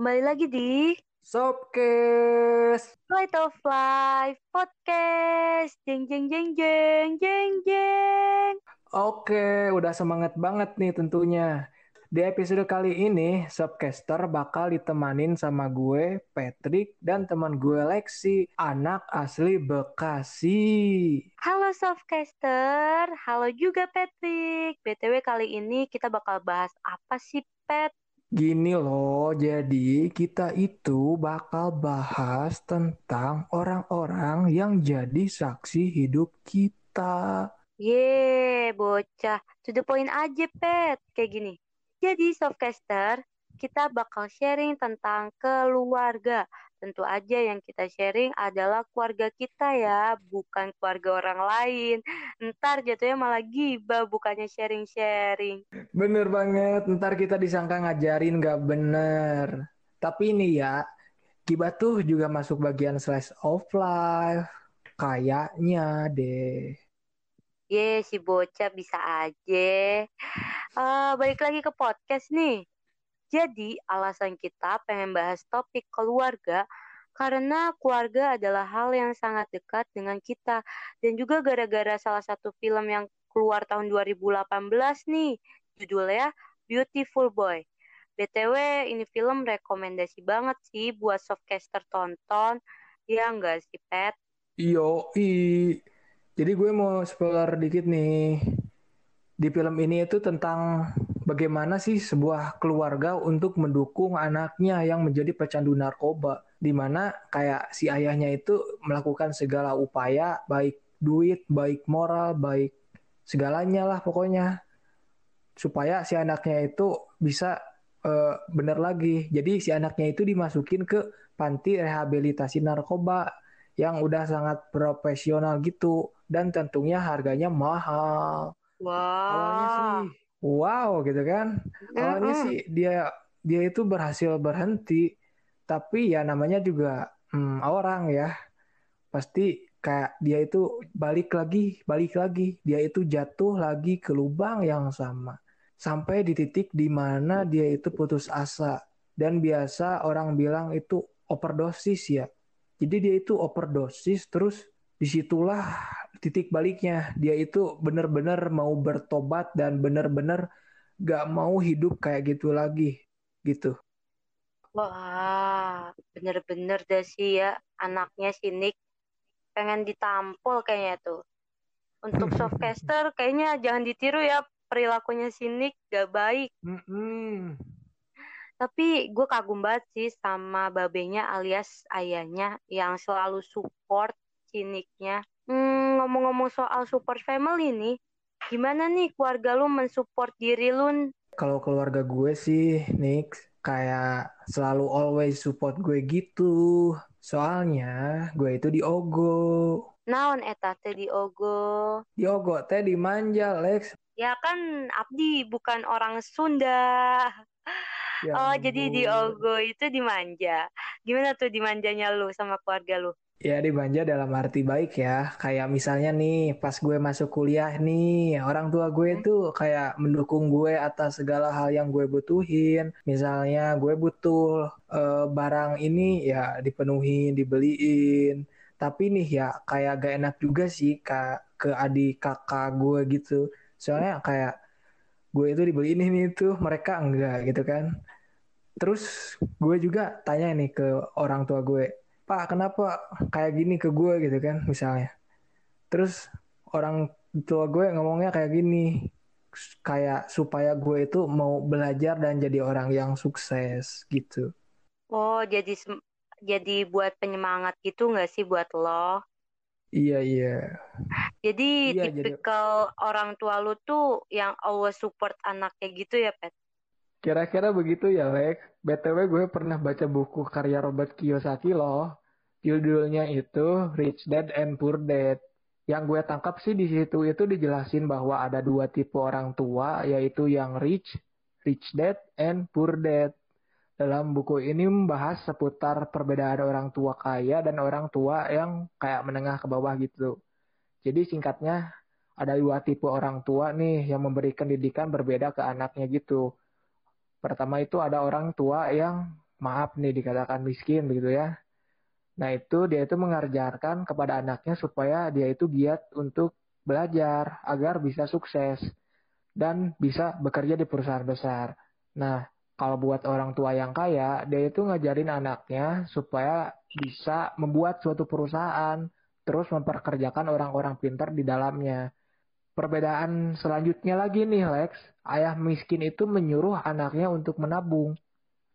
Kembali lagi di Sobkes. Flight of Life Podcast. Jeng jeng jeng jeng jeng jeng. Oke, udah semangat banget nih tentunya. Di episode kali ini, Sobcaster bakal ditemanin sama gue, Patrick, dan teman gue Lexi, anak asli Bekasi. Halo Softcaster, halo juga Patrick. BTW kali ini kita bakal bahas apa sih Pat? Gini loh, jadi kita itu bakal bahas tentang orang-orang yang jadi saksi hidup kita. Ye, bocah. To the point aja, Pet. Kayak gini. Jadi, Softcaster, kita bakal sharing tentang keluarga. Tentu aja yang kita sharing adalah keluarga kita ya, bukan keluarga orang lain. Ntar jatuhnya malah gibah, bukannya sharing-sharing. Bener banget, ntar kita disangka ngajarin gak bener. Tapi ini ya, gibah tuh juga masuk bagian slice of life. Kayaknya deh. Ye, si bocah bisa aja. Uh, balik lagi ke podcast nih. Jadi, alasan kita pengen bahas topik keluarga karena keluarga adalah hal yang sangat dekat dengan kita dan juga gara-gara salah satu film yang keluar tahun 2018 nih, judulnya Beautiful Boy. BTW, ini film rekomendasi banget sih buat softcaster tonton. Ya enggak sih, Pet? Yo, i. Jadi gue mau spoiler dikit nih di film ini itu tentang bagaimana sih sebuah keluarga untuk mendukung anaknya yang menjadi pecandu narkoba? Di mana kayak si ayahnya itu melakukan segala upaya baik duit baik moral baik segalanya lah pokoknya supaya si anaknya itu bisa uh, bener lagi. Jadi si anaknya itu dimasukin ke panti rehabilitasi narkoba yang udah sangat profesional gitu dan tentunya harganya mahal. Wow. Awalnya sih wow gitu kan. Awalnya sih dia dia itu berhasil berhenti, tapi ya namanya juga hmm, orang ya. Pasti kayak dia itu balik lagi, balik lagi. Dia itu jatuh lagi ke lubang yang sama. Sampai di titik di mana dia itu putus asa. Dan biasa orang bilang itu overdosis ya. Jadi dia itu overdosis terus di situlah titik baliknya. Dia itu benar-benar mau bertobat dan benar-benar gak mau hidup kayak gitu lagi gitu. Wah bener-bener deh sih ya anaknya si Nick. Pengen ditampol kayaknya tuh. Untuk softcaster kayaknya jangan ditiru ya perilakunya si Nick gak baik. Mm -mm. tapi gue kagum banget sih sama babenya alias ayahnya yang selalu support ciniknya. Ngomong-ngomong soal support family nih, gimana nih keluarga lu mensupport diri lu? Kalau keluarga gue sih, Nick, kayak selalu always support gue gitu. Soalnya gue itu di Ogo. Naon eta teh di Ogo? Di Ogo teh dimanja, Lex. Ya kan Abdi bukan orang Sunda. Ya oh, jadi di Ogo itu dimanja. Gimana tuh dimanjanya lu sama keluarga lu? Ya dimanja dalam arti baik ya. Kayak misalnya nih pas gue masuk kuliah nih, orang tua gue hmm. tuh kayak mendukung gue atas segala hal yang gue butuhin. Misalnya gue butuh uh, barang ini ya dipenuhi, dibeliin. Tapi nih ya kayak gak enak juga sih kak ke adik kakak gue gitu. Soalnya kayak gue itu dibeliin ini tuh mereka enggak gitu kan. Terus gue juga tanya nih ke orang tua gue, Pak kenapa kayak gini ke gue gitu kan misalnya terus orang tua gue ngomongnya kayak gini kayak supaya gue itu mau belajar dan jadi orang yang sukses gitu oh jadi jadi buat penyemangat gitu nggak sih buat lo Iya iya. Jadi iya, tipikal jadi... orang tua lu tuh yang always support anaknya gitu ya, Pet? Kira-kira begitu ya, Lex. BTW gue pernah baca buku karya Robert Kiyosaki loh. Judulnya itu Rich Dad and Poor Dad. Yang gue tangkap sih di situ itu dijelasin bahwa ada dua tipe orang tua, yaitu yang rich, rich dad, and poor dad. Dalam buku ini membahas seputar perbedaan orang tua kaya dan orang tua yang kayak menengah ke bawah gitu. Jadi singkatnya ada dua tipe orang tua nih yang memberikan didikan berbeda ke anaknya gitu. Pertama itu ada orang tua yang maaf nih dikatakan miskin begitu ya. Nah itu dia itu mengajarkan kepada anaknya supaya dia itu giat untuk belajar agar bisa sukses dan bisa bekerja di perusahaan besar. Nah, kalau buat orang tua yang kaya, dia itu ngajarin anaknya supaya bisa membuat suatu perusahaan, terus memperkerjakan orang-orang pintar di dalamnya. Perbedaan selanjutnya lagi nih Lex, ayah miskin itu menyuruh anaknya untuk menabung.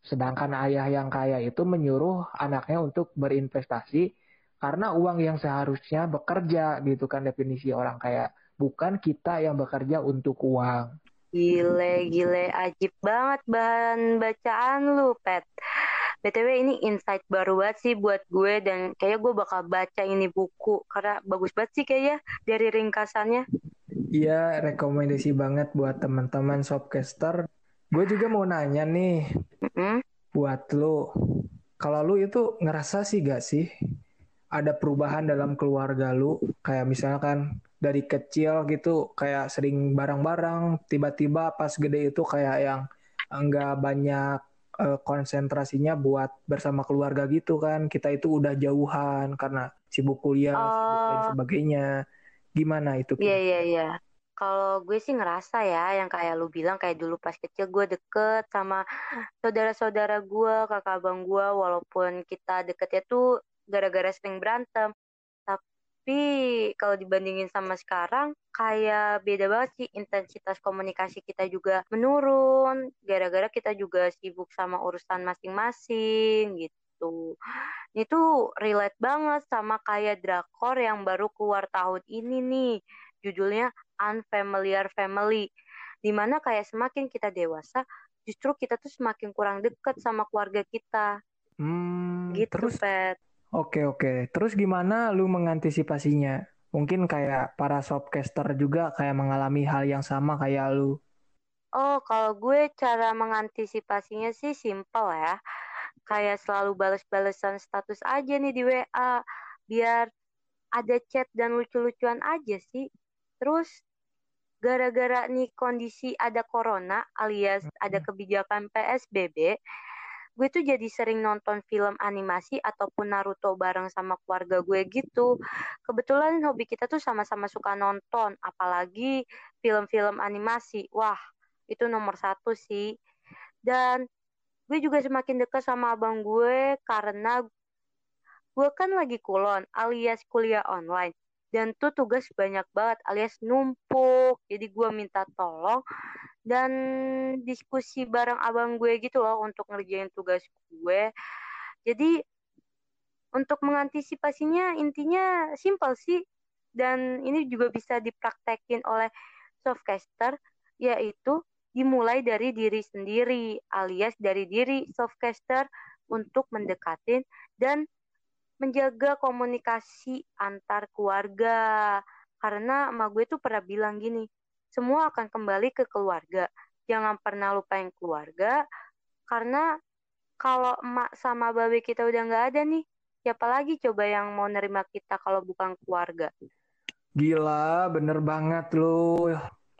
Sedangkan ayah yang kaya itu menyuruh anaknya untuk berinvestasi karena uang yang seharusnya bekerja gitu kan definisi orang kaya. Bukan kita yang bekerja untuk uang. Gile, gile, ajib banget bahan bacaan lu, Pet. BTW ini insight baru banget sih buat gue dan kayaknya gue bakal baca ini buku karena bagus banget sih kayaknya dari ringkasannya. Iya, rekomendasi banget buat teman-teman shopcaster. Gue juga mau nanya nih, mm-hmm. buat lu, kalau lu itu ngerasa sih gak sih ada perubahan dalam keluarga lu? Kayak misalkan dari kecil gitu kayak sering bareng-bareng tiba-tiba pas gede itu kayak yang enggak banyak uh, konsentrasinya buat bersama keluarga gitu kan kita itu udah jauhan karena sibuk kuliah uh, sibuk dan oh. sebagainya gimana itu iya iya iya kalau gue sih ngerasa ya yang kayak lu bilang kayak dulu pas kecil gue deket sama saudara-saudara gue kakak abang gue walaupun kita deketnya tuh gara-gara sering berantem tapi kalau dibandingin sama sekarang kayak beda banget sih intensitas komunikasi kita juga menurun gara-gara kita juga sibuk sama urusan masing-masing gitu. Ini tuh relate banget sama kayak drakor yang baru keluar tahun ini nih. Judulnya Unfamiliar Family. Di mana kayak semakin kita dewasa, justru kita tuh semakin kurang deket sama keluarga kita. Hmm, gitu, terus, Pet. Oke, oke. Terus gimana lu mengantisipasinya? Mungkin kayak para shopcaster juga kayak mengalami hal yang sama kayak lu. Oh, kalau gue cara mengantisipasinya sih simple ya. Kayak selalu balas-balasan status aja nih di WA. Biar ada chat dan lucu-lucuan aja sih. Terus gara-gara nih kondisi ada corona alias ada kebijakan PSBB, gue tuh jadi sering nonton film animasi ataupun Naruto bareng sama keluarga gue gitu. Kebetulan hobi kita tuh sama-sama suka nonton, apalagi film-film animasi. Wah, itu nomor satu sih. Dan gue juga semakin dekat sama abang gue karena gue kan lagi kulon alias kuliah online dan tuh tugas banyak banget alias numpuk. Jadi gue minta tolong dan diskusi bareng abang gue gitu loh untuk ngerjain tugas gue. Jadi untuk mengantisipasinya intinya simpel sih. Dan ini juga bisa dipraktekin oleh softcaster yaitu dimulai dari diri sendiri alias dari diri softcaster untuk mendekatin dan menjaga komunikasi antar keluarga. Karena emak gue tuh pernah bilang gini, semua akan kembali ke keluarga. Jangan pernah lupain keluarga, karena kalau emak sama babe kita udah nggak ada nih, siapa lagi coba yang mau nerima kita kalau bukan keluarga? Gila, bener banget loh.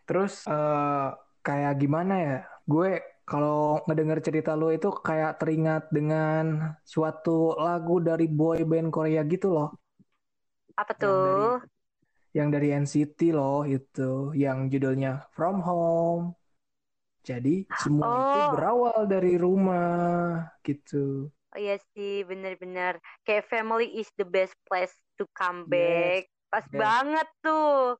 Terus uh, kayak gimana ya? Gue kalau ngedenger cerita lu itu kayak teringat dengan suatu lagu dari boy band Korea gitu loh. Apa tuh? Yang dari, yang dari NCT loh itu, yang judulnya From Home. Jadi semua oh. itu berawal dari rumah gitu. Oh iya sih, bener-bener. Kayak family is the best place to come back. Yes. Pas yes. banget tuh.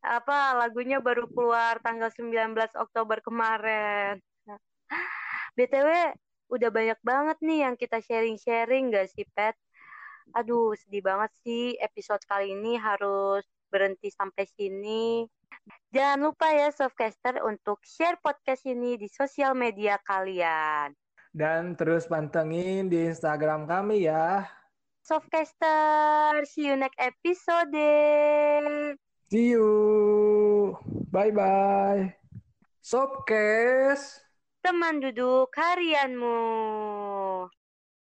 Apa lagunya baru keluar tanggal 19 Oktober kemarin. BTW udah banyak banget nih yang kita sharing-sharing gak sih Pet? Aduh sedih banget sih episode kali ini harus berhenti sampai sini. Jangan lupa ya Softcaster untuk share podcast ini di sosial media kalian. Dan terus pantengin di Instagram kami ya. Softcaster, see you next episode. See you. Bye-bye. Softcast teman duduk harianmu.